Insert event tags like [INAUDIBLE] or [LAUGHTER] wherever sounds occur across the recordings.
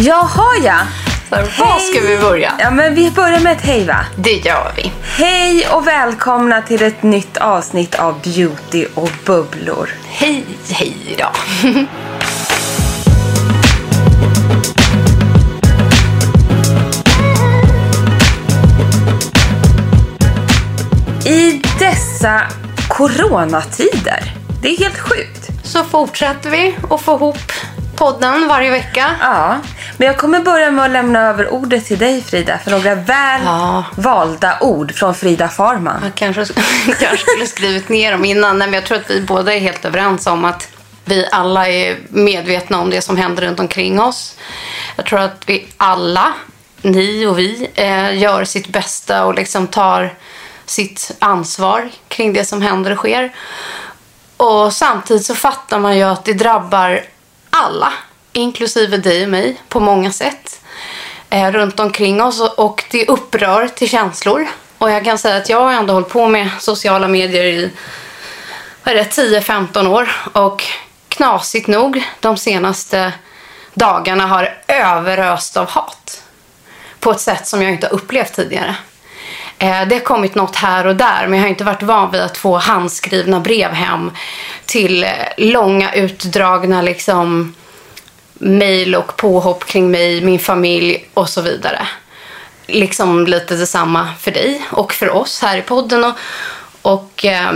Jaha ja. Så, var ska vi börja? Ja men vi börjar med ett hej va? Det gör vi. Hej och välkomna till ett nytt avsnitt av Beauty och bubblor. Hej, hej då. I dessa coronatider. Det är helt sjukt. Så fortsätter vi att få ihop podden varje vecka. Ja, men jag kommer börja med att lämna över ordet till dig Frida för några väl Ja. valda ord från Frida Farman. Jag kanske, [LAUGHS] kanske skulle skrivit ner dem innan, men jag tror att vi båda är helt överens om att vi alla är medvetna om det som händer runt omkring oss. Jag tror att vi alla, ni och vi, eh, gör sitt bästa och liksom tar sitt ansvar kring det som händer och sker. Och samtidigt så fattar man ju att det drabbar alla, inklusive dig och mig, på många sätt eh, runt omkring oss och- det upprör till känslor. Och jag kan säga att jag har ändå hållit på med sociala medier i 10-15 år och knasigt nog de senaste dagarna har överöst av hat på ett sätt som jag inte har upplevt tidigare. Eh, det har kommit något här och där men jag har inte varit van vid att få handskrivna brev hem till eh, långa utdragna liksom mejl och påhopp kring mig, min familj och så vidare. Liksom lite detsamma för dig och för oss här i podden. Och, och eh,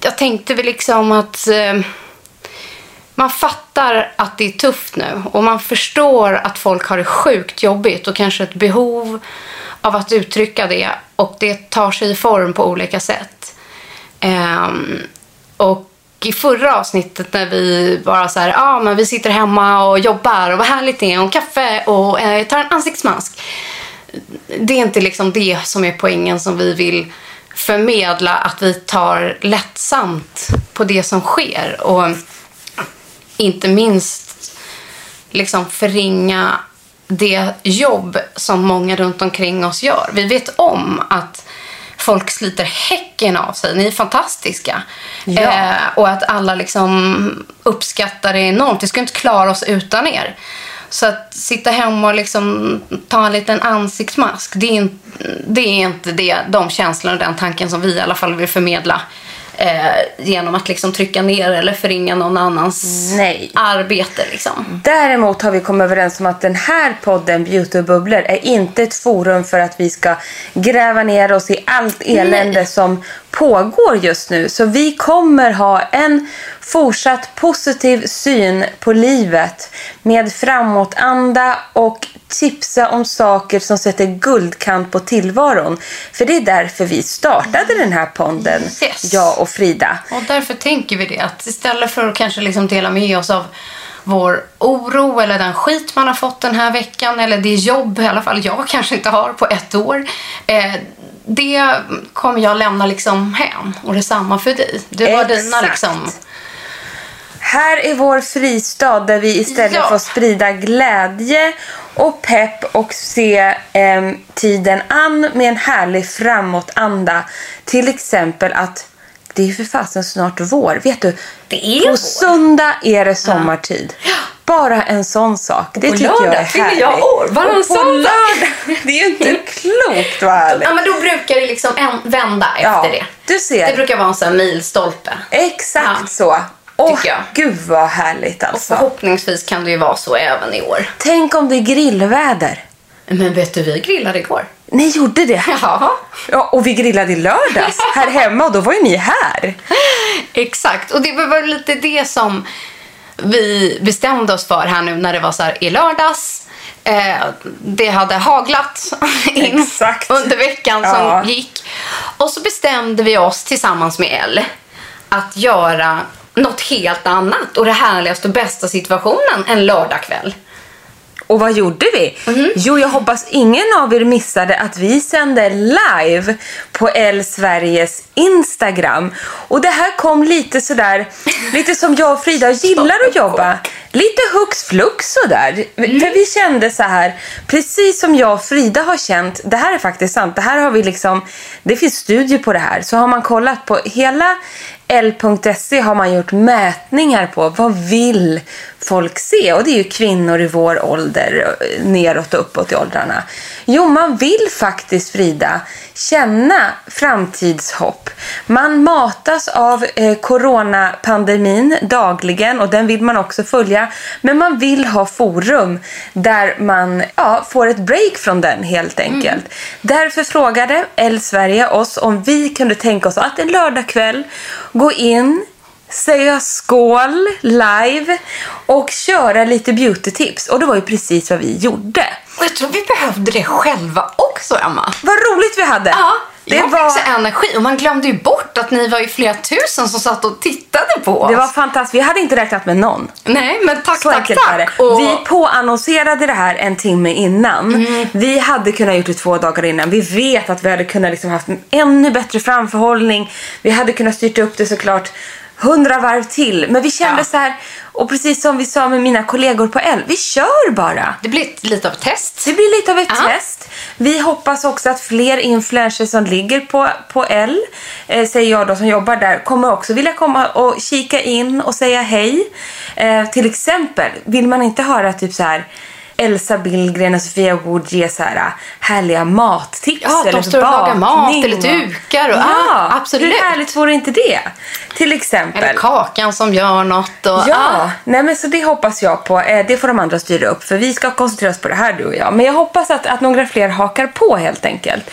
jag tänkte väl liksom att eh, man fattar att det är tufft nu och man förstår att folk har det sjukt jobbigt och kanske ett behov av att uttrycka det och det tar sig i form på olika sätt. Um, och i förra avsnittet när vi bara så här, ja ah, men vi sitter hemma och jobbar och vad härligt det är och kaffe och eh, tar en ansiktsmask. Det är inte liksom det som är poängen som vi vill förmedla att vi tar lättsamt på det som sker och inte minst liksom förringa det jobb som många runt omkring oss gör. Vi vet om att folk sliter häcken av sig. Ni är fantastiska. Ja. Eh, och att alla liksom uppskattar det enormt. Vi skulle inte klara oss utan er. Så att sitta hemma och liksom ta en liten ansiktsmask, det är, in, det är inte det, de känslorna och den tanken som vi i alla fall vill förmedla eh, genom att liksom trycka ner eller förringa någon annans Nej. arbete. Liksom. Däremot har vi kommit överens om att den här podden Beauty bubblor är inte ett forum för att vi ska gräva ner oss i allt elände som pågår just nu. Så vi kommer ha en fortsatt positiv syn på livet med framåtanda och tipsa om saker som sätter guldkant på tillvaron. För det är därför vi startade den här podden, Yes. jag och Frida. Och därför tänker vi det att istället för att kanske liksom dela med oss av vår oro eller den skit man har fått den här veckan eller det jobb i alla fall jag kanske inte har på ett år. Eh, det kommer jag lämna liksom hem. Och detsamma för dig. Det var dina liksom... Här är vår fristad där vi istället Ja. får sprida glädje och pepp och se em, tiden an med en härlig framåtanda. Till exempel att det är för fasen snart vår. Vet du, Det är på vår. söndag är det sommartid. Bara en sån sak. Det på tycker jag är lördag härligt. jag år. Och på söndag. lördag. [LAUGHS] Det är ju inte klokt vad härligt. Ja, men då brukar det liksom vända efter Ja, det. du ser. Det brukar vara en sån milstolpe. Exakt Ja, så. Åh, jag. gud vad härligt Och alltså. förhoppningsvis kan det ju vara så även i år. Tänk om det är grillväder. Men vet du, vi grillade igår. Ni gjorde det? [LAUGHS] Ja, Ja, och vi grillade i lördags [LAUGHS] här hemma och då var ju ni här. exakt. Och det var lite det som vi bestämde oss för här nu när det var så här i lördags. Eh, det hade haglat [LAUGHS] in Exakt. under veckan som Ja. gick. Och så bestämde vi oss tillsammans med Elle att göra något helt annat och det härligaste och bästa situationen en lördagkväll. Och vad gjorde vi? Mhm. Jo, jag hoppas ingen av er missade att vi sände live på L Sveriges Instagram. Och det här kom lite sådär, [LAUGHS] lite som jag och Frida gillar att jobba. Lite hux flux sådär. Mm. För vi kände så här, precis som jag och Frida har känt, det här är faktiskt sant, det här har vi liksom, det finns studier på det här. Så har man kollat på hela L.se har man gjort mätningar på vad vill folk se? Och det är ju kvinnor i vår ålder, neråt och uppåt i åldrarna. Jo, man vill faktiskt, Frida, känna framtidshopp. Man matas av eh, coronapandemin dagligen och den vill man också följa. Men man vill ha forum där man ja, får ett break från den helt enkelt. Därför frågade L Sverige oss om vi kunde tänka oss att en lördagkväll gå in säga skål live och köra lite beauty-tips. Och det var ju precis vad vi gjorde. Och jag tror vi behövde det själva också, Emma. Vad roligt vi hade! Ja, det, jag var, fick så energi och man glömde ju bort att ni var ju flera tusen som satt och tittade på oss. det var fantastiskt. Vi hade inte räknat med någon. Nej, men tack, Så tack, tack. Och... Vi påannonserade det här en timme innan. Vi hade kunnat gjort det två dagar innan. Vi vet att vi hade kunnat liksom haft en ännu bättre framförhållning. Vi hade kunnat styrt upp det såklart hundra varv till. Men vi kände Ja. så här, och precis som vi sa med mina kollegor på L, vi kör bara. Det blir lite av ett test. Det blir lite av ett Ja. test. Vi hoppas också att fler influencers som ligger på, på L, eh, säger jag då som jobbar där, kommer också vilja komma och kika in och säga hej. Eh, till exempel, vill man inte höra typ så här Elsa Billgren och Sofia Wood ge så här äh, härliga mattips Ja, de eller står och lagar mat eller dukar och- ja, ja, absolut. Hur härligt vore inte det? Till exempel. Eller Kakan som gör något. Och, Ja, nej men så det hoppas jag på. Eh, Det får de andra styra upp för vi ska koncentrera oss på det här du och jag. Men jag hoppas att, att några fler hakar på helt enkelt.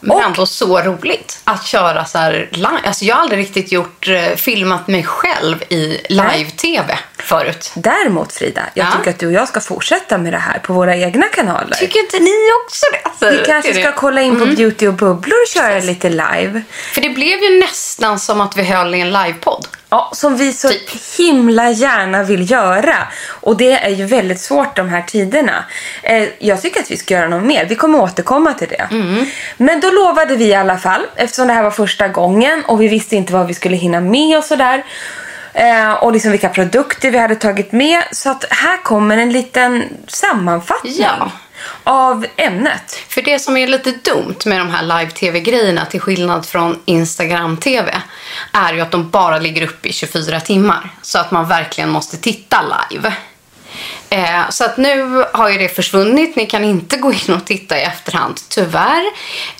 Men Och- ändå så roligt att köra så här live. Alltså jag har aldrig riktigt gjort, eh, filmat mig själv i live-tv förut. Däremot Frida, jag Ja. tycker att du och jag ska fortsätta med det här på våra egna kanaler. Tycker inte ni också det? Alltså, vi kanske ska kolla in på Beauty och bubblor och köra lite live. För det blev ju nästan som att vi höll i en livepodd. Ja, som vi så Typ. himla gärna vill göra. Och det är ju väldigt svårt de här tiderna. Eh, jag tycker att vi ska göra något mer. Vi kommer återkomma till det. Mm. Men då lovade vi i alla fall, eftersom det här var första gången och vi visste inte vad vi skulle hinna med och sådär. Eh, och liksom vilka produkter vi hade tagit med. Så att här kommer en liten sammanfattning Ja. av ämnet. För det som är lite dumt med de här live-tv-grejerna till skillnad från Instagram-tv är ju att de bara ligger uppe i 24 timmar. Så att man verkligen måste titta live. Eh, så att nu har ju det försvunnit. Ni kan inte gå in och titta i efterhand, tyvärr.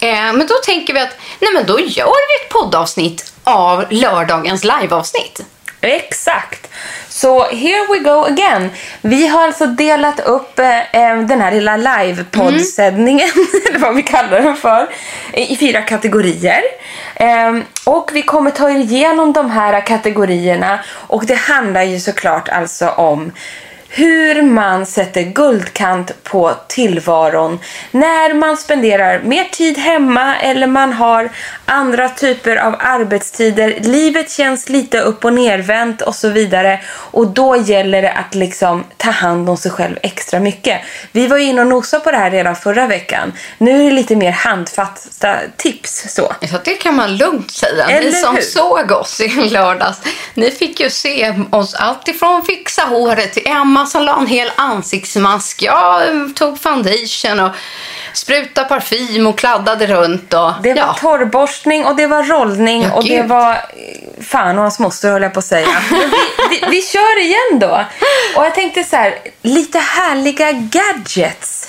Eh, men då tänker vi att nej men då gör vi ett poddavsnitt av lördagens liveavsnitt. Exakt. Så here we go again. Vi har alltså delat upp eh, eh, den här lilla livepoddsändningen, [LAUGHS] eller vad vi kallar den för, i i fyra kategorier. Eh, och vi kommer ta er igenom de här kategorierna och det handlar ju såklart alltså om hur man sätter guldkant på tillvaron när man spenderar mer tid hemma eller man har andra typer av arbetstider. Livet känns lite upp och nervänt och så vidare och då gäller det att liksom ta hand om sig själv extra mycket. Vi var ju inne och nosade på det här redan förra veckan. Nu är det lite mer handfasta tips så. Ja, det kan man lugnt säga. Eller ni som hur? såg oss i lördags, ni fick ju se oss alltifrån fixa håret till Emma som la en hel ansiktsmask. Jag tog foundation och sprutade parfym och kladdade runt. Och, Det var ja. torrborstning och det var rollning Ja, och det gud. var eh, fan och hans moster höll jag på att säga. [LAUGHS] Vi, vi, vi kör igen då. Och jag tänkte så här, lite härliga gadgets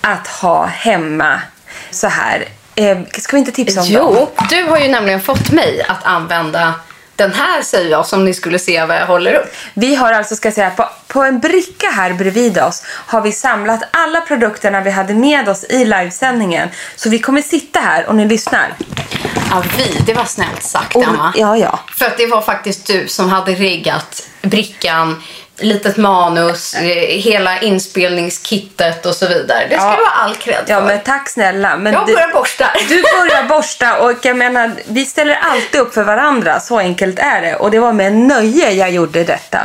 att ha hemma så här. Eh, ska vi inte tipsa om dem? Jo, du har ju nämligen fått mig att använda den här säger jag som ni skulle se vad jag håller upp. Vi har alltså, ska jag säga, på, på en bricka här bredvid oss har vi samlat alla produkterna vi hade med oss i livesändningen. Så vi kommer sitta här och ni lyssnar. Ja, vi, det var snällt sagt Och, Emma. ja, ja. För att det var faktiskt du som hade riggat brickan, litet manus, hela inspelningskittet och så vidare. Det ska Ja. du ha all cred för. Ja, men tack snälla. Men jag börjar borsta. Du [LAUGHS] börjar borsta och jag menar, vi ställer alltid upp för varandra. Så enkelt är det. Och det var med nöje jag gjorde detta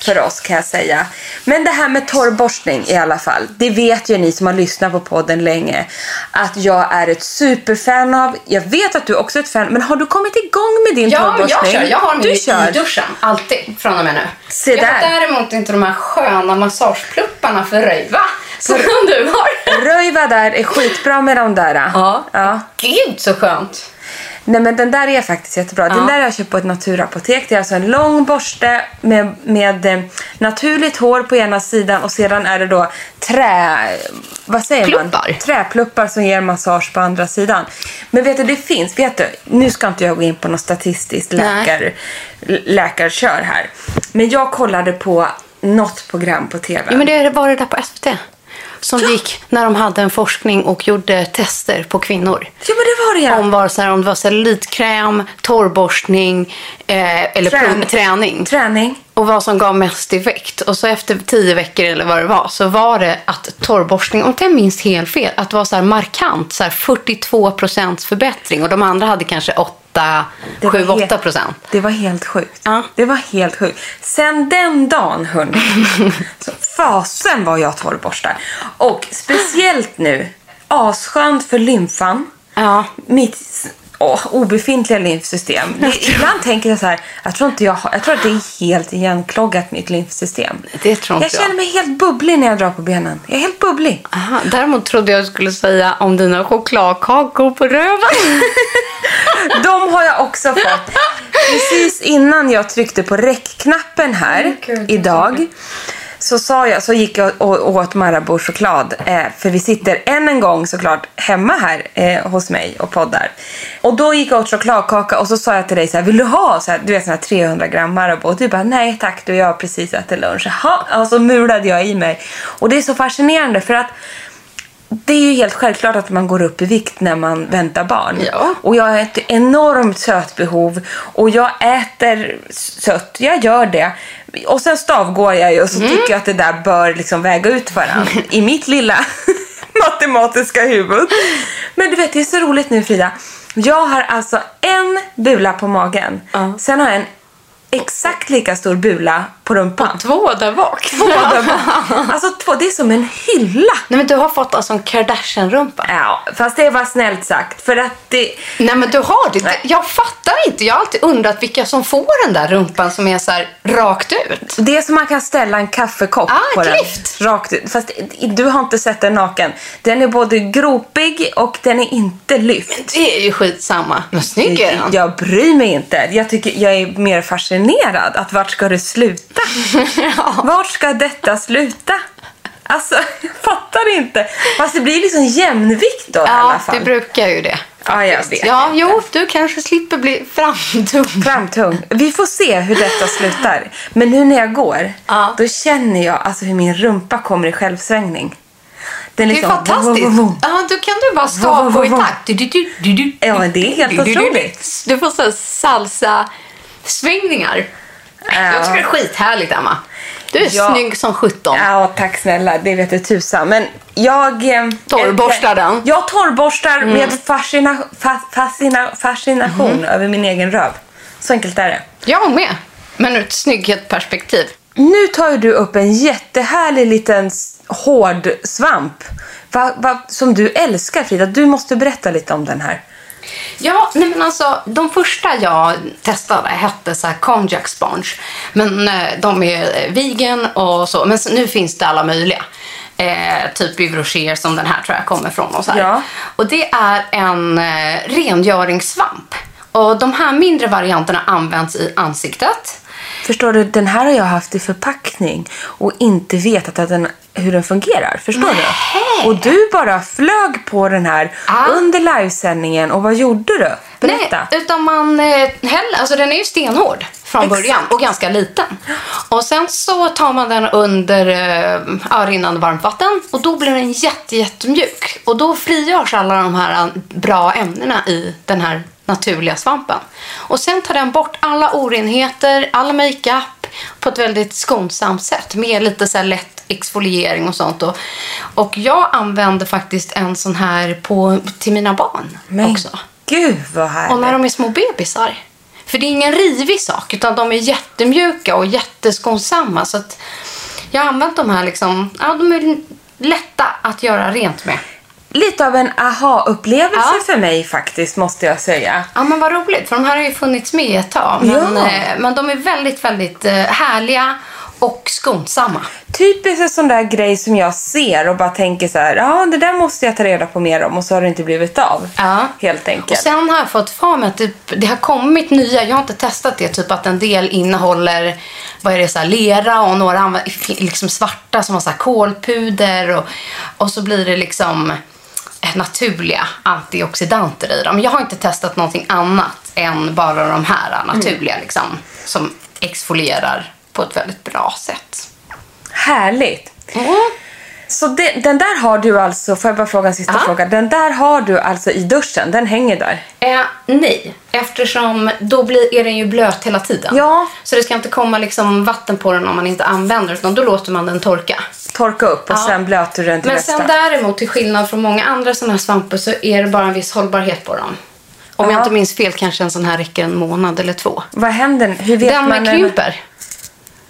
för oss kan jag säga. Men det här med torrborstning i alla fall. Det vet ju ni som har lyssnat på podden länge. Att jag är ett superfan av. Jag vet att du också är ett fan. Men har du kommit igång med din Ja, torrborstning? jag kör. Jag har min du i kör. duschen. Alltid. Från och med nu. Se jag där. Däremot inte de här sköna massageplupparna för röjva. Som du har. Röjva där är skitbra med de där. Ja. ja. Gud så skönt. Nej men den där är faktiskt jättebra. Den där har jag köpt på ett naturapotek. Det är alltså en lång borste med, med eh, naturligt hår på ena sidan och sedan är det då trä... Vad säger Pluppar. man? Träpluppar som ger massage på andra sidan. Men vet du, det finns... Vet du, nu ska inte jag gå in på något statistiskt läkar, läkarkör här. Men jag kollade på något program på TV. Ja, men det var det där på SVT. Som gick när de hade en forskning och gjorde tester på kvinnor. Ja, men det var det ja. Om, var så här, om det var cellulitkräm, torrborstning eh, eller Trän- träning. Träning. Och vad som gav mest effekt. Och så efter tio veckor eller vad det var så var det att torrborstning, om inte jag minns helt fel, att det var så här markant, så här 42 procents förbättring. Och de andra hade kanske 8, Det var 7-8 helt- procent. Det var helt sjukt. Ja. Det var helt sjukt. Sen den dagen, hörni, [LAUGHS] fasen var jag torrborstar. Och speciellt nu, asskönt för lymfan. Ja. Mitt åh, obefintliga lymfsystem. Ibland tänker jag så här, jag tror, inte jag, har- jag tror att det är helt igenkloggat mitt lymfsystem. Det tror jag jag. känner mig helt bubblig när jag drar på benen. Jag är helt bubblig. Aha, däremot trodde jag skulle säga om dina chokladkakor på röven. [LAUGHS] De har jag också fått. [LAUGHS] Precis innan jag tryckte på räckknappen här Gud, idag så sa jag, så gick jag och åt Marabou-choklad. Eh, för vi sitter än en gång såklart hemma här eh, hos mig och poddar. Och då gick jag åt chokladkaka och så sa jag till dig så här, vill du ha så här, du vet, såna här 300 gram Marabou? Och du bara, nej tack du, jag har precis ätit lunch. Jaha, och så mulade jag i mig. Och det är så fascinerande för att det är ju helt självklart att man går upp i vikt när man väntar barn. Ja. Och jag har ett enormt sötbehov och jag äter sött, jag gör det. Och sen stavgår jag ju och så tycker jag att det där bör liksom väga ut varandra i mitt lilla [LAUGHS] matematiska huvud. Men du vet, det är så roligt nu Frida. Jag har alltså en bula på magen. Sen har jag en exakt lika stor bula på rumpan. Två där bak. Båda bara- [LAUGHS] Alltså två, det är som en hylla. Nej men du har fått alltså en Kardashian-rumpa. Ja, fast det var snällt sagt. För att det... Nej men du har det. Nej. Jag fattar inte. Jag har alltid undrat vilka som får den där rumpan som är så här rakt ut. Det är som man kan ställa en kaffekopp Ah, på ett den. Rakt ut. Fast du har inte sett den naken. Den är både gropig och den är inte lyft. Det är ju skitsamma. Men snygg är den. Jag bryr mig inte. Jag, tycker, jag är mer fascinerad. Att vart ska det sluta? [LAUGHS] Vart ska detta sluta? Alltså, [LAUGHS] jag fattar inte. Fast det blir liksom jämnvikt då i alla Ja, fall. det brukar ju det. Ja, jag vet Ja, jo, du kanske slipper bli [LAUGHS] framtung. Framtung. Vi får se hur detta slutar. Men nu när jag går, Ja. då känner jag alltså hur min rumpa kommer i självsvängning. Den Det är liksom- fantastiskt. Vum, vum, vum. Ja, då kan du bara Vum, stavgå vum, i takt. Du, du, du. Ja, men det är helt otroligt. Du får så salsa-svängningar. Jag tycker det är skithärligt, Emma. Du är Ja. snygg som sjutton. Ja, tack snälla. Det vet du tusan. Men jag... eh, Torrborstar den? Mm. Jag torrborstar med fascina, fa, fascina, fascination Mm. över min egen röv. Så enkelt är det. Jag med. Men ur ett snygghetsperspektiv. Nu tar du upp en jättehärlig liten hård svamp. Va, va, som du älskar Frida. Du måste berätta lite om den här. Ja, nej men alltså de första jag testade hette så här konjak sponge. Men eh, de är eh, vegan och så. Men nu finns det alla möjliga. Eh, typ Yves som den här tror jag kommer från. Och, så. Ja. och det är en eh, rengöringssvamp. Och de här mindre varianterna används i ansiktet. Förstår du, den här har jag haft i förpackning och inte vetat att den, hur den fungerar. Förstår du? Och du bara flög på den här Ja. under livesändningen och vad gjorde du? Berätta. Nej, utan man eh, häller, alltså den är ju stenhård från Exakt. början och ganska liten. Och sen så tar man den under ja, rinnande varmt vatten och då blir den jätte, jättemjuk. Och då frigörs alla de här eh, bra ämnena i den här naturliga svampen. Och sen tar den bort alla orenheter, all makeup på ett väldigt skonsamt sätt med lite så lätt exfoliering och sånt. Och, och jag använder faktiskt en sån här på, till mina barn Men också. gud vad härligt. Och när de är små bebisar. För det är ingen rivig sak, utan de är jättemjuka och jätteskonsamma. Så att jag har använt de här liksom, ja de är lätta att göra rent med. Lite av en aha-upplevelse Ja. för mig faktiskt, måste jag säga. Ja men vad roligt, för de här har ju funnits med ett tag. Men, Ja. eh, men de är väldigt, väldigt eh, härliga och skonsamma. Typiskt en sån där grej som jag ser och bara tänker så här, ja det där måste jag ta reda på mer om och så har det inte blivit av. Ja. Helt Och enkelt. sen har jag fått för mig att det, det har kommit nya, jag har inte testat det, typ att en del innehåller vad är det, så här, lera och några liksom svarta som har så här kolpuder och, och så blir det liksom naturliga antioxidanter i dem. Jag har inte testat någonting annat än bara de här naturliga liksom, som exfolierar på ett väldigt bra sätt. Härligt. Så det, den där har du alltså, får jag bara fråga en sista Ja. fråga. Den där har du alltså i duschen, den hänger där? Eh, nej, eftersom då blir, är den ju blöt hela tiden. Ja. Så det ska inte komma liksom vatten på den om man inte använder den, utan då låter man den torka. Torka upp och Ja. sen blöter du den till Men nästa. sen däremot, till skillnad från många andra sådana här svampar, så är det bara en viss hållbarhet på dem. Om Ja. jag inte minns fel kanske en sån här räcker en månad eller två. Vad händer? Hur vet Den man? när- krymper.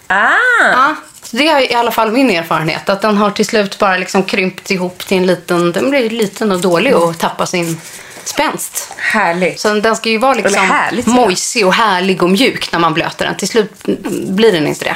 Ah! Ja, det är i alla fall min erfarenhet. Att den har till slut bara liksom krympt ihop till en liten, den blir liten och dålig och tappar sin spänst. Härligt. Så den ska ju vara liksom härligt, mojsig och härlig och mjuk när man blöter den. Till slut blir den inte det.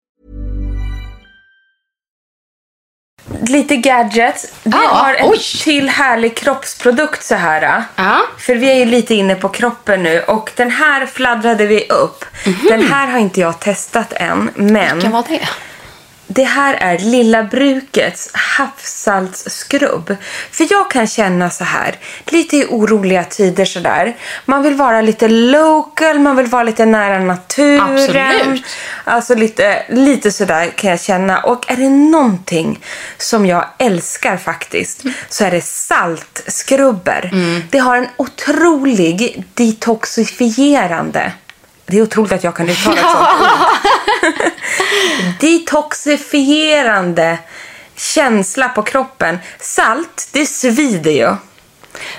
Lite gadgets. Vi Ja, har en oj. till härlig kroppsprodukt så här. Ja. För vi är ju lite inne på kroppen nu och den här fladdrade vi upp. Den här har inte jag testat än, men Vilken var det? Det här är Lilla Brukets havssaltsskrubb. För jag kan känna så här, lite i oroliga tider sådär. Man vill vara lite local, man vill vara lite nära naturen. Absolut. Alltså lite, lite sådär kan jag känna. Och är det någonting som jag älskar faktiskt så är det saltskrubber. Det har en otrolig detoxifierande det är otroligt att jag kan uttala ett sånt ord. [LAUGHS] Detoxifierande känsla på kroppen. Salt, det svider ju.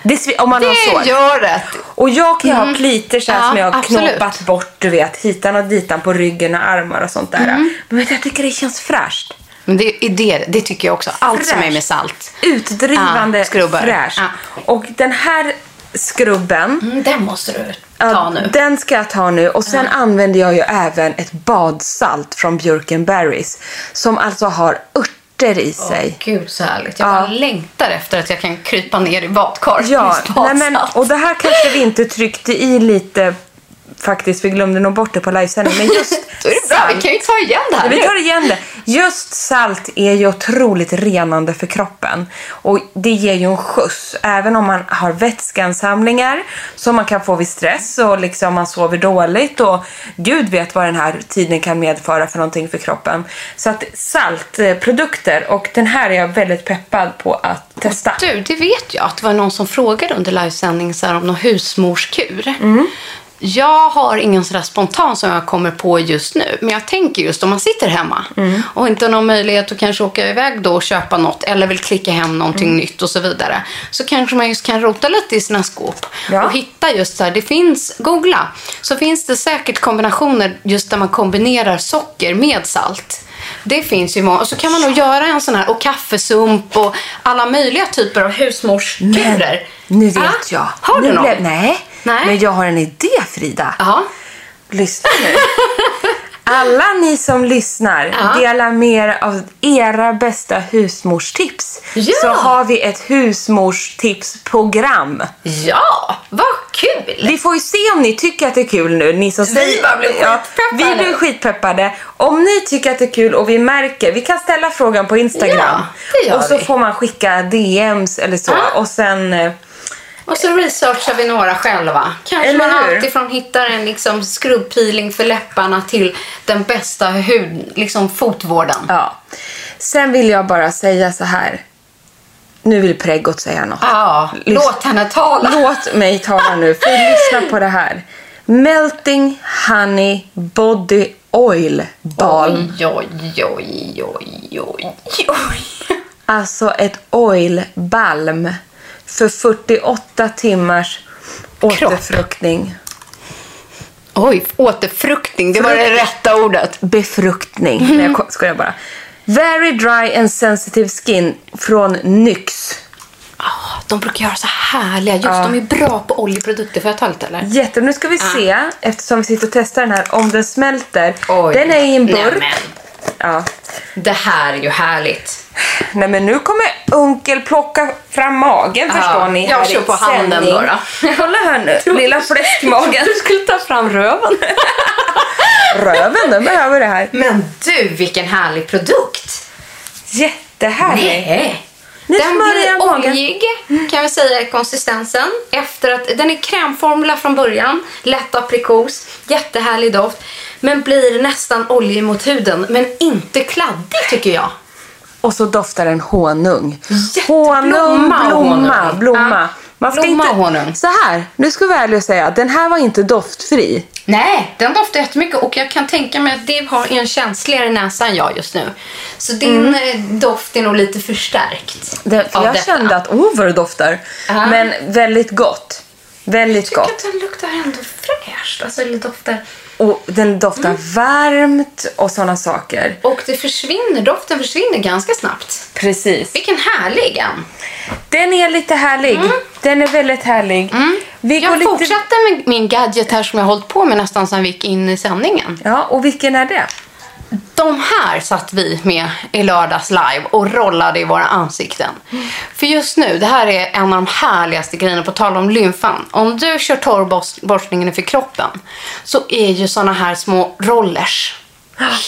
Det svi- om man har Det sår. gör det. Och jag kan ju ha plitor så Ja, som jag har absolut. knoppat bort, du vet, hitan och ditan på ryggen och armar och sånt där. Mm. Men jag tycker det känns fräscht. Men det, är det, det tycker jag också. Allt som är Fräscht. med salt. Utdrivande, Ja, fräscht. Ja. Och den här skrubben, Mm, den måste du Ja, ta nu. Den ska jag ta nu. Och sen använder jag ju även ett badsalt från Björkenberries. Som alltså har örter i sig. Gud så härligt. Jag Ja. längtar efter att jag kan krypa ner i badkar. Ja, med nej men, och det här kanske vi inte tryckte i lite faktiskt. Vi glömde nog bort det på livesändning. Men just [LAUGHS] Då är det bra, vi kan ju ta igen det här vi tar igen det. Just salt är ju otroligt renande för kroppen. Och det ger ju en skjuts. Även om man har vätskeansamlingar som man kan få vid stress och liksom man sover dåligt. Och Gud vet vad den här tiden kan medföra för någonting för kroppen. Så att saltprodukter och den här är jag väldigt peppad på att testa. Du, det vet jag att det var någon som frågade under livesändning så här om någon husmorskur. Mm. Jag har ingen sådär spontan som jag kommer på just nu. Men jag tänker just om man sitter hemma Mm. och inte har någon möjlighet att kanske åka iväg då och köpa något eller vill klicka hem någonting Mm. nytt och så vidare. Så kanske man just kan rota lite i sina skåp Ja. och hitta just så här. Det finns, googla, så finns det säkert kombinationer just där man kombinerar socker med salt. Det finns ju många. Och så kan man nog göra en sån här och kaffesump och alla möjliga typer av husmorskurer. Nu vet Ah, jag. Har du nu någon? blev- nej. Nej. men jag har en idé Frida. Ja. Lyssna nu. [LAUGHS] Alla ni som lyssnar, Ja. dela med er av era bästa husmorstips. Ja. Så har vi ett husmorstipsprogram. Ja, vad kul! Vi får ju se om ni tycker att det är kul nu. Ni som säger, bara blir ja, skitpeppade. vi blir skitpeppade. Om ni tycker att det är kul och vi märker, vi kan ställa frågan på Instagram. Ja, och så vi. får man skicka DMs eller så. Ja. Och sen... Och så researchar vi några själva. Kanske Eller man hur? alltifrån hittar en liksom skrubbpeeling för läpparna till den bästa hud, liksom fotvården. Ja. Sen vill jag bara säga så här. Nu vill Preggot säga något. Ja, Lys- låt henne tala. Låt mig tala nu, för lyssna på det här. Melting Honey Body Oil Balm. Oj, oj, oj, oj, oj, oj. Alltså ett oilbalm för 48 timmars återfruktning. Oj, återfruktning. Det var det rätta ordet. Befruktning. Nej, jag ko- skojar bara. Very dry and sensitive skin från NYX. Ah, de brukar göra så härliga. Just de är bra på oljeprodukter. Får jag ta lite eller? Jätte, nu ska vi se, eftersom vi sitter och testar den här, om den smälter. Oj. Den är i en burk. Nämen. Ja. Det här är ju härligt. Nej men nu kommer onkel plocka fram magen förstår ni. jag kör på handen sändning. då, då. Kolla här nu, lilla fläskmagen. Du skulle ta fram röven. [LAUGHS] Röven den behöver det här. Men du, vilken härlig produkt. Jättehärlig. Nej. Nu Den jag blir oljig kan vi säga i konsistensen. Efter att, den är krämformula från början, lätt aprikos, jättehärlig doft. Men blir nästan oljig mot huden, men inte kladdig tycker jag. Och så doftar den honung. Honung, blomma, honung. blomma. Man ska blomma inte... honung. Så här, nu ska ärliga och säga den här var inte doftfri. Nej, den doftar jättemycket och jag kan tänka mig att det har en känsligare näsa än jag just nu. Så din eh, doft är nog lite förstärkt. Det, för av jag detta. kände att, oh vad det doftar. Ja. Men väldigt gott. Väldigt Jag gott. tycker att den luktar ändå fräscht. Alltså det doftar... Och den doftar Mm. varmt och sådana saker. Och det försvinner, doften försvinner ganska snabbt. Precis. Vilken härlig en. Den är lite härlig. Den är väldigt härlig. Vi Mm. Jag går lite... med min gadget här som jag har hållit på med nästan sedan vi gick in i sändningen. Ja, och vilken är det? De här satt vi med i lördags live och rollade i våra ansikten. För just nu, det här är en av de härligaste grejerna på tal om lymfan. Om du kör torrborstningen för kroppen så är ju såna här små rollers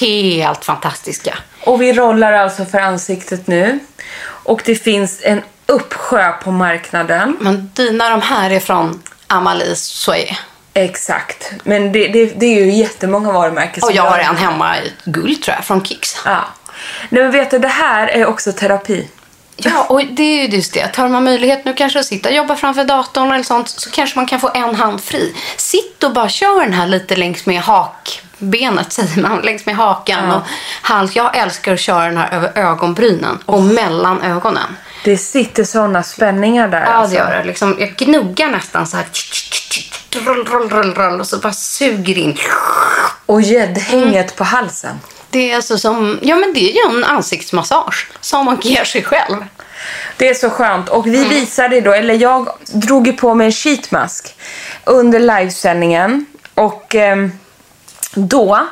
helt fantastiska. Och vi rollar alltså för ansiktet nu. Och det finns en uppsjö på marknaden. Men dina de här är från Amalie Soe. Exakt. Men det, det, det är ju jättemånga varumärken Och som jag har en hemma i guld tror jag, från Kicks. Ja. Nej, men vet du, det här är också terapi. Ja, och det är ju just det. Tar man möjlighet nu kanske att sitta och jobba framför datorn eller sånt så kanske man kan få en hand fri. Sitt och bara kör den här lite längs med hakbenet, säger man. Längs med hakan och hals. Jag älskar att köra den här över ögonbrynen och mellan ögonen. Det sitter såna spänningar där. Ja, alltså. det gör det. Liksom, jag gnuggar nästan så här. Rull, rull, rull, rull, och så bara suger in. Och gäddhänget Mm. på halsen. Det är alltså som, ja men det är ju en ansiktsmassage som man ger sig själv. Det är så skönt. Och Mm. vi visade då, eller jag drog ju på mig en sheetmask under livesändningen. Och ehm, då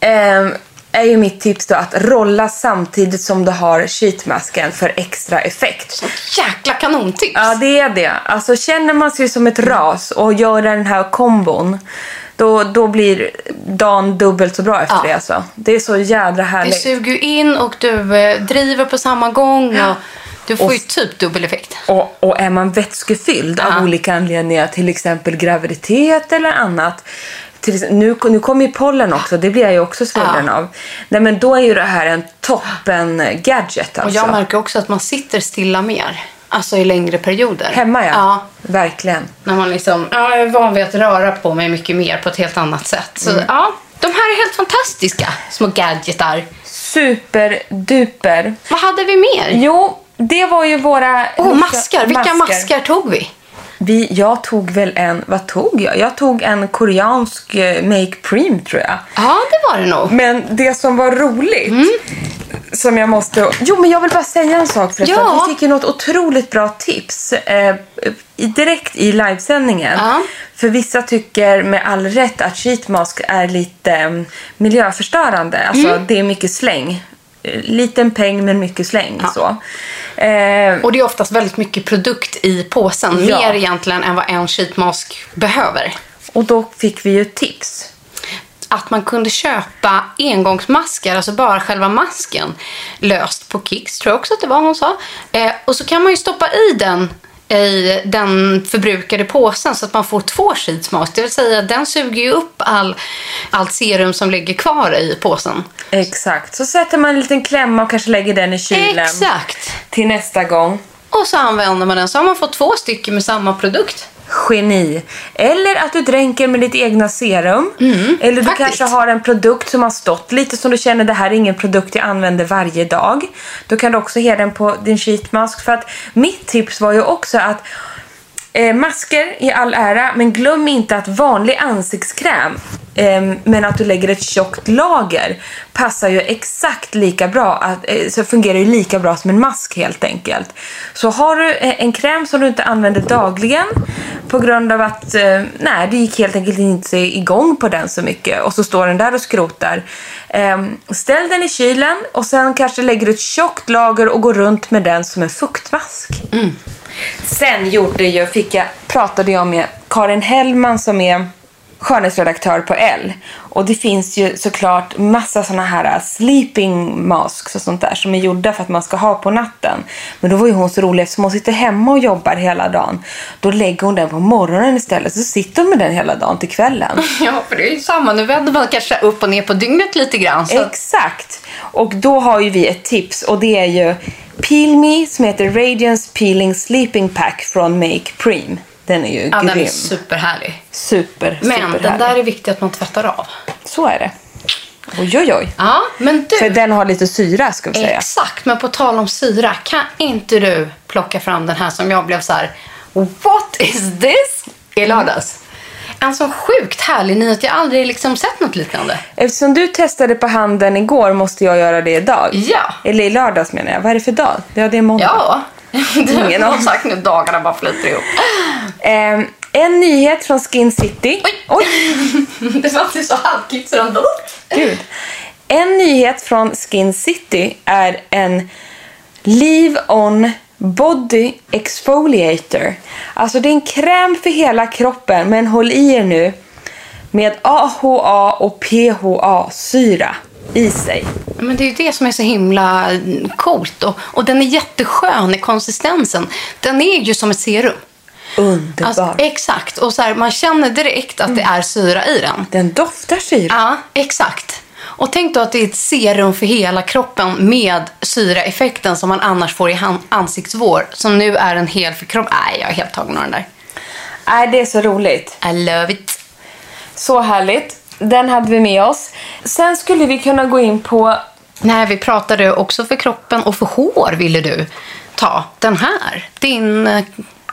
ehm, är ju mitt tips då att rolla samtidigt som du har sheetmasken för extra effekt. Jäkla kanontips! Ja, det är det. Alltså känner man sig som ett ras och gör den här kombon då, då blir dagen dubbelt så bra efter Ja. det. Alltså. Det är så jädra Det härligt. suger ju in och du eh, driver på samma gång. Och du får ju typ dubbel effekt. Och, och är man vätskefylld Ja. av olika anledningar, till exempel graviditet eller annat. Till, nu, nu kommer ju pollen också, det blir jag ju också svullen Ja. av. Nej, men då är ju det här en toppen gadget Och alltså. jag märker också att man sitter stilla mer. Alltså i längre perioder. Hemma ja. Ja. Verkligen. När man liksom, ja, jag är van vid att röra på mig mycket mer på ett helt annat sätt. Så Mm. ja, de här är helt fantastiska små gadgetar. Superduper. Vad hade vi mer? Jo, det var ju våra... Åh, maskar. Vilka maskar tog vi? Vi, jag tog väl en... Vad tog jag? Jag tog en koreansk eh, Make Preem, tror jag. Ja, det var det nog. Men det som var roligt, Mm. som jag måste... Jo, men jag vill bara säga en sak förresten. Ja. Vi fick ju något otroligt bra tips eh, direkt i livesändningen. Ja. För vissa tycker med all rätt att sheetmask är lite eh, miljöförstörande. Alltså, Mm. det är mycket släng. Eh, Liten peng, men mycket släng. Så. Eh, Och det är oftast väldigt mycket produkt i påsen. Ja. Mer egentligen än vad en sheetmask behöver. och då fick vi ju tips. Att man kunde köpa engångsmasker, alltså bara själva masken, löst på Kicks, tror jag också att det var hon sa. Eh, och så kan man ju stoppa i den i den förbrukade påsen så att man får två sheetsmask. Det vill säga den suger ju upp all, allt serum som ligger kvar i påsen. Exakt. Så sätter man en liten klämma och kanske lägger den i kylen Exakt! till nästa gång. Och så använder man den så har man fått två stycken med samma produkt. Geni. Eller att du dränker med ditt egna serum. Eller du faktiskt. kanske har en produkt som har stått lite som du känner det här är ingen produkt jag använder varje dag. Då kan du också ha den på din sheetmask. För att mitt tips var ju också att eh, masker i all ära, men glöm inte att vanlig ansiktskräm eh, men att du lägger ett tjockt lager passar ju exakt lika bra, att, eh, så fungerar ju lika bra som en mask helt enkelt. Så har du eh, en kräm som du inte använder dagligen på grund av att eh, nej, det gick helt enkelt inte igång på den så mycket och så står den där och skrotar. Ehm, ställ den i kylen och sen kanske lägger du ett tjockt lager och går runt med den som en fuktmask. Mm. Sen gjorde jag, fick jag, pratade jag med Karin Hellman som är skönhetsredaktör på L. Och det finns ju såklart massa såna här sleeping masks och sånt där som är gjorda för att man ska ha på natten. Men då var ju hon så rolig eftersom hon sitter hemma och jobbar hela dagen. Då lägger hon den på morgonen istället så sitter hon med den hela dagen till kvällen. [LAUGHS] Ja, för det är ju samma. Nu vänder man kanske upp och ner på dygnet lite grann. Så Exakt! Och då har ju vi ett tips och det är ju Peel Me som heter Radiance Peeling Sleeping Pack från Make Preem. Den är ju ja, den är grym. superhärlig. Super, Men super den där är viktig att man tvättar av. Så är det. Oj, oj, oj. Ja, men du. För den har lite syra ska vi säga. Exakt, men på tal om syra. Kan inte du plocka fram den här som jag blev så här. What is this? I lördags. En så sjukt härlig nyhet. Jag har aldrig liksom sett något liknande. Eftersom du testade på handen igår måste jag göra det idag. Ja. Eller i lördags menar jag. Vad är det för dag? Ja, det är måndag. Ja. [LAUGHS] Ingen aning. sagt nu dagarna bara flyter ihop. Ehm, en nyhet från Skin City. Oj. Oj, [LAUGHS] det var inte så halkigt så den gud. En nyhet från Skin City är en Leave On Body Exfoliator. Alltså det är en kräm för hela kroppen men håll i er nu med AHA och PHA-syra. I sig. Men det är ju det som är så himla coolt. Och, och den är jätteskön i konsistensen. Den är ju som ett serum. Underbar. Alltså, exakt. Och så här, man känner direkt att det är syra i den. Den doftar syra. Ja, exakt. Och tänk då att det är ett serum för hela kroppen med syraeffekten som man annars får i ansiktsvår. Som nu är en hel för kroppen. Nej, jag är helt tagen av den där. Nej, det är så roligt. I love it. Så härligt. Den hade vi med oss. Sen skulle vi kunna gå in på... Nej, vi pratade också för kroppen och för hår ville du ta den här. Din eh,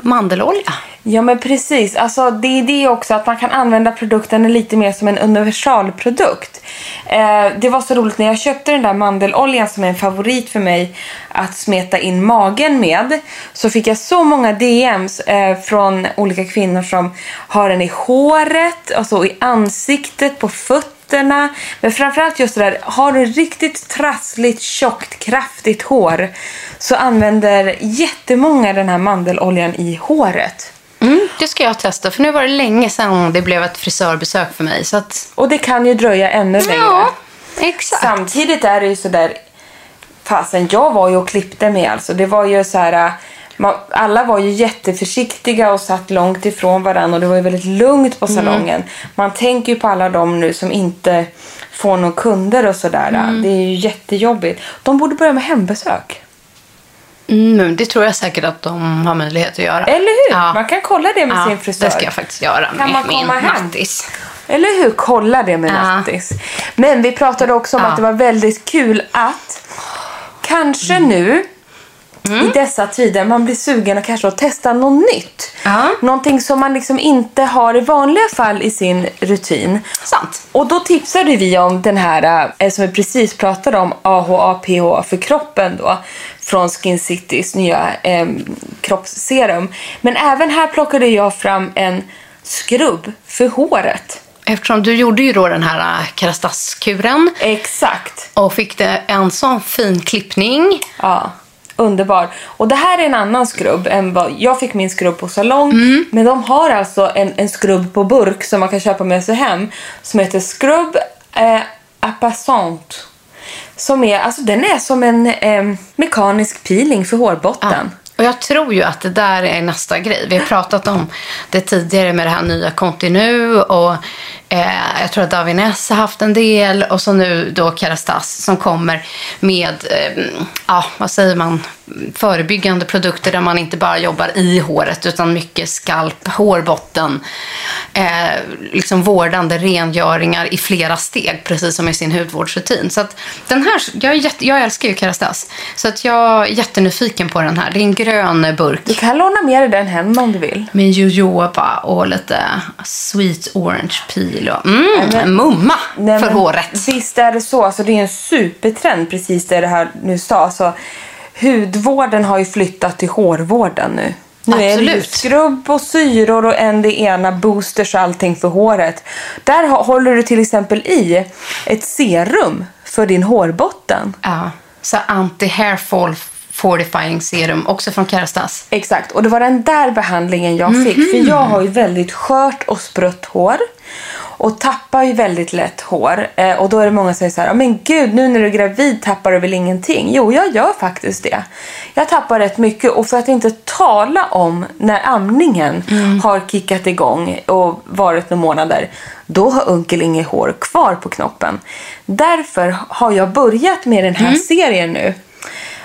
mandelolja. Ja, men precis. Alltså, det är det också att man kan använda produkten lite mer som en universalprodukt. Eh, det var så roligt när jag köpte den där mandeloljan som är en favorit för mig att smeta in magen med. Så fick jag så många DMs eh, från olika kvinnor som har den i håret, alltså i ansiktet, på fötterna. Men framförallt just det där, har du riktigt trassligt, tjockt, kraftigt hår så använder jättemånga den här mandeloljan i håret. Mm, det ska jag testa, för nu var det länge sedan det blev ett frisörbesök för mig. Så att... Och det kan ju dröja ännu längre. Ja, exakt. Samtidigt är det ju sådär... Fasen, jag var ju och klippte mig alltså. Det var ju så här... Man, alla var ju jätteförsiktiga och satt långt ifrån varandra och det var ju väldigt lugnt på salongen. Man tänker ju på alla de nu som inte får några kunder och sådär. Det är ju jättejobbigt. De borde börja med hembesök. Mm, det tror jag säkert att de har möjlighet att göra. Eller hur? Ja. Man kan kolla det med ja, sin frisör. det ska jag faktiskt göra Kan med man min komma hem? nattis. Eller hur? Kolla det med Ja. nattis. Men vi pratade också om Ja. att det var väldigt kul att kanske nu Mm. i dessa tider man blir sugen att kanske att testa något nytt. Ja. Någonting som man liksom inte har i vanliga fall i sin rutin. Sant. Och då tipsade vi om den här eh, som vi precis pratade om, AHA-PH för kroppen då. Från Skin Citys nya eh, kroppsserum. Men även här plockade jag fram en skrubb för håret. Eftersom du gjorde ju då den här äh, Kerastas-kuren Exakt. och fick det en sån fin klippning. Ja, underbar. Och det här är en annan skrubb än vad... Jag fick min skrubb på salong. Mm. Men de har alltså en, en skrubb på burk som man kan köpa med sig hem. Som heter Skrubb eh, Appasant. Som är, alltså den är som en eh, mekanisk peeling för hårbotten. Och jag tror ju att det där är nästa grej. Vi har pratat om det tidigare med det här nya Continu och eh, jag tror att Davines har haft en del och så nu då Kerastas som kommer med, eh, ja vad säger man, förebyggande produkter där man inte bara jobbar i håret utan mycket skalp, hårbotten, eh, liksom vårdande rengöringar i flera steg, precis som i sin hudvårdsrutin. Så att den här, jag, jätte, jag älskar ju Kerastas, så att jag är jättenyfiken på den här. Det är en grön burk Du kan låna med dig den hem om du vill. med jojoba och lite sweet orange peel och mm, men- mumma Nej, för men håret. Visst är det så. Alltså, det är en supertrend precis det det här nu sa. Alltså, hudvården har ju flyttat till hårvården nu. Nu är det ju Absolut. skrubb och syror och en det ena, boosters och allting för håret. Där håller du till exempel i ett serum för din hårbotten. Ja, så anti-hair fall fortifying serum, också från Kerastas. Exakt, och det var den där behandlingen jag fick. Mhm. För jag har ju väldigt skört och sprött hår. Och tappar ju väldigt lätt hår. Eh, och då är det många som säger så här, "Ja, men gud nu när du är gravid tappar du väl ingenting? Jo, jag gör faktiskt det. Jag tappar rätt mycket. Och för att inte tala om när amningen Mm. har kickat igång och varit några månader. Då har Unkel inget hår kvar på knoppen. Därför har jag börjat med den här Mm. serien nu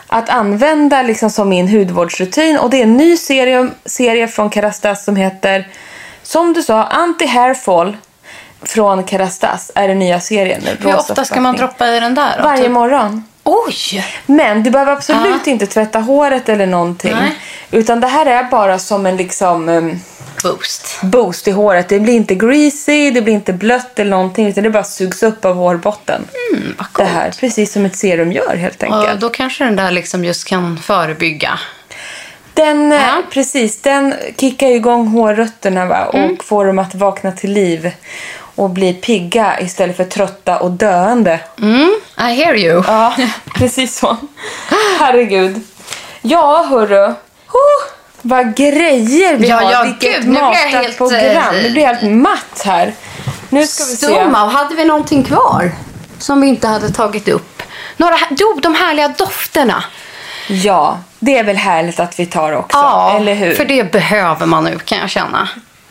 att använda liksom som min hudvårdsrutin. Och det är en ny serie, serie från Kerastas som heter, som du sa, Anti-Hair Fall från Kerastas är den nya serien. Hur ofta ska man droppa i den där? då? Varje Typ- morgon. Oj! Men du behöver absolut inte tvätta håret eller någonting. Nej. Utan det här är bara som en liksom um, Boost. boost i håret. Det blir inte greasy, det blir inte blött eller någonting. Utan det bara sugs upp av hårbotten. Mm, vad det här, precis som ett serum gör helt enkelt. Och då kanske den där liksom just kan förebygga. Den, eh, Ja. precis, den kickar igång hårrötterna va? och Mm. får dem att vakna till liv och bli pigga istället för trötta och döende. Mm, I hear you. Ja, [LAUGHS] precis så. Herregud. Ja, hörru. Oh, vad grejer vi Ja, har. ja, Vilket gud, nu blir jag matat helt, program. eh, Det blir helt matt här. Nu ska vi se. Stumma, hade vi någonting kvar? som vi inte hade tagit upp? Några, jo, de härliga dofterna. Ja, det är väl härligt att vi tar också, Ja, eller hur? för det behöver man nu kan jag känna.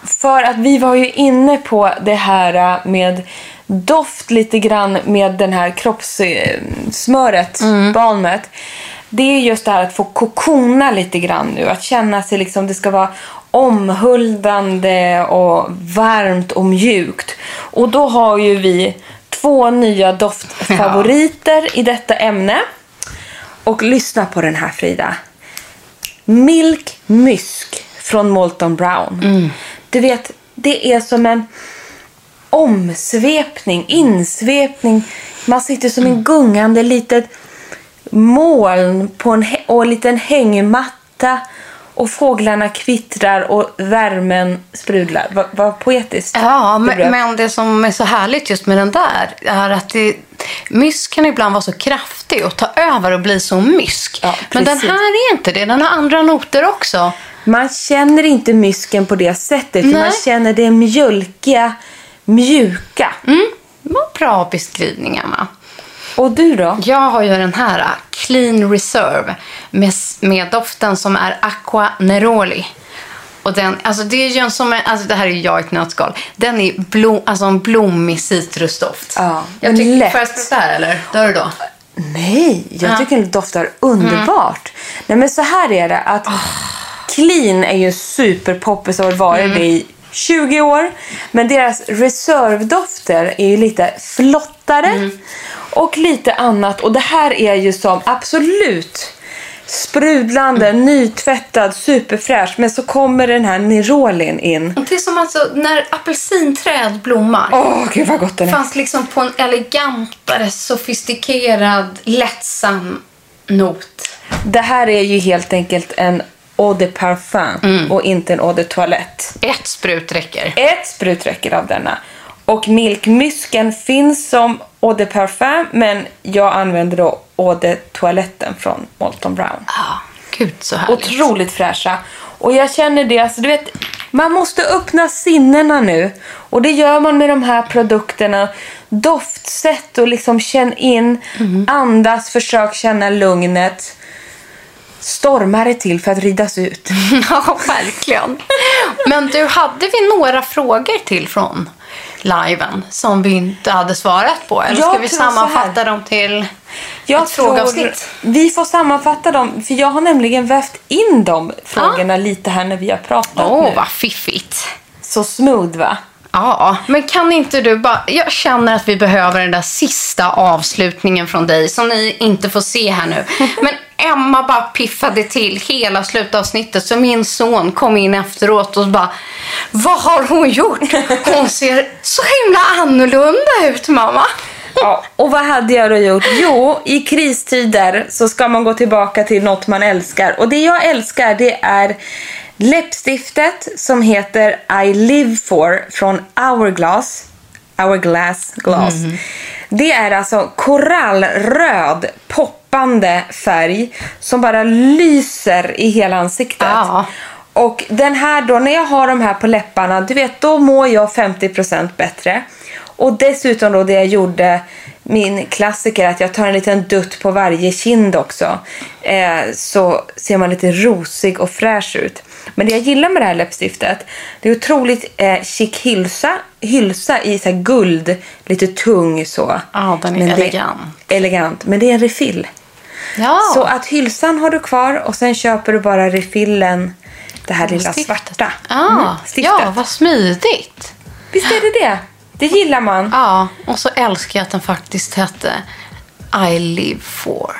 För att vi var ju inne på det här äh, med doft lite grann med den här kroppssmöret, balmet. Det är just det här att få kokona lite grann nu. Att känna sig liksom, det ska vara omhuldande och varmt och mjukt. Och då har ju vi två nya doftfavoriter i detta ämne. Och lyssna på den här Frida. Milk Mysk från Molton Brown. Du vet, det är som en omsvepning, insvepning. Man sitter som en gungande litet moln på en, och en liten hängmatta och fåglarna kvittrar och värmen sprudlar. Vad vad poetiskt. Ja, men, men det som är så härligt just med den där är att det, mysk kan ibland vara så kraftig och ta över och bli så mysk. Ja, men den här är inte det. Den har andra noter också. Man känner inte mysken på det sättet. Nej. man känner det mjölkiga, mjuka. Var bra beskrivning, Emma. Och du då? Jag har ju den här uh, Clean Reserve med, med doften som är Aqua Neroli. Och den, alltså det är ju en som alltså det här är ju jag i ett nötskal. Den är blom, alltså en blommig citrusdoft. Ja, jag tycker, lätt. Får jag spruta här eller? Dör du då? Nej, jag Ja. tycker den doftar underbart. Nej, men så här är det att Clean är ju superpoppis och har varit det i 20 år. Men deras reservdofter är ju lite flottare och lite annat. Och det här är ju som absolut sprudlande, nytvättad, superfräsch. Men så kommer den här Nerolin in. Det är som alltså när apelsinträd blommar. Åh, gud vad gott den är. Fast liksom på en elegantare, sofistikerad, lättsam not. Det här är ju helt enkelt en eau de parfum och inte en eau de toilette. Ett sprut räcker. Ett sprut räcker av denna. Och milkmysken finns som eau de parfum men jag använder då eau de toaletten från Molton Brown. Ja, gud så härligt. Otroligt fräscha. Och jag känner det, alltså du vet, man måste öppna sinnena nu. Och det gör man med de här produkterna. Doftsätt och liksom känn in, andas, försök känna lugnet. Stormar det till för att ridas ut. [LAUGHS] Ja, verkligen. Men du, hade vi några frågor till från liven som vi inte hade svarat på? Eller Jag ska vi sammanfatta dem till Jag ett frågeavsnitt? vi får sammanfatta dem, för jag har nämligen vävt in de frågorna lite här när vi har pratat Åh, nu. vad fiffigt. Så smooth va? Ja, men kan inte du bara... Jag känner att vi behöver den där sista avslutningen från dig som ni inte får se här nu. Men Emma bara piffade till hela slutavsnittet så min son kom in efteråt och bara Vad har hon gjort? Hon ser så himla annorlunda ut mamma. Ja, och vad hade jag då gjort? Jo, i kristider så ska man gå tillbaka till något man älskar. Och det jag älskar det är läppstiftet som heter I live for från Hourglass. Hourglass Glass. Det är alltså korallröd poppande färg som bara lyser i hela ansiktet. Ja. Och den här då, när jag har de här på läpparna, du vet, då mår jag 50% bättre. Och dessutom då det jag gjorde, min klassiker, att jag tar en liten dutt på varje kind också. Eh, så ser man lite rosig och fräsch ut. Men det jag gillar med det här läppstiftet, det är otroligt eh, chic hylsa, hylsa i så guld, lite tung så. Ja, den är Men det- elegant. elegant, men det är en refill. Ja. Så att hylsan har du kvar och sen köper du bara refillen, det här lilla Stiftet. svarta. Ah, Mm, stiftet. ja, vad smidigt. Visst är det det? Det gillar man. Ja, och så älskar jag att den faktiskt hette I live for.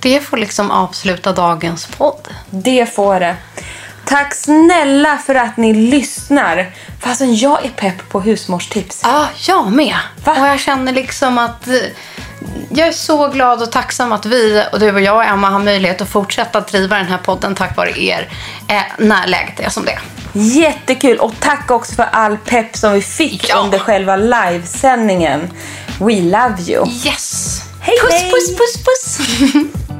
Det får liksom avsluta dagens podd. Det får det. Tack snälla för att ni lyssnar. Fastän jag är pepp på husmorstips. Ja, jag med. Va? Och jag känner liksom att eh, jag är så glad och tacksam att vi, och du och jag och Emma, har möjlighet att fortsätta driva den här podden tack vare er eh, när läget är som det. Jättekul och tack också för all pepp som vi fick Ja. under själva livesändningen. We love you. Yes! Hej, puss, hej. puss, puss, puss! [LAUGHS]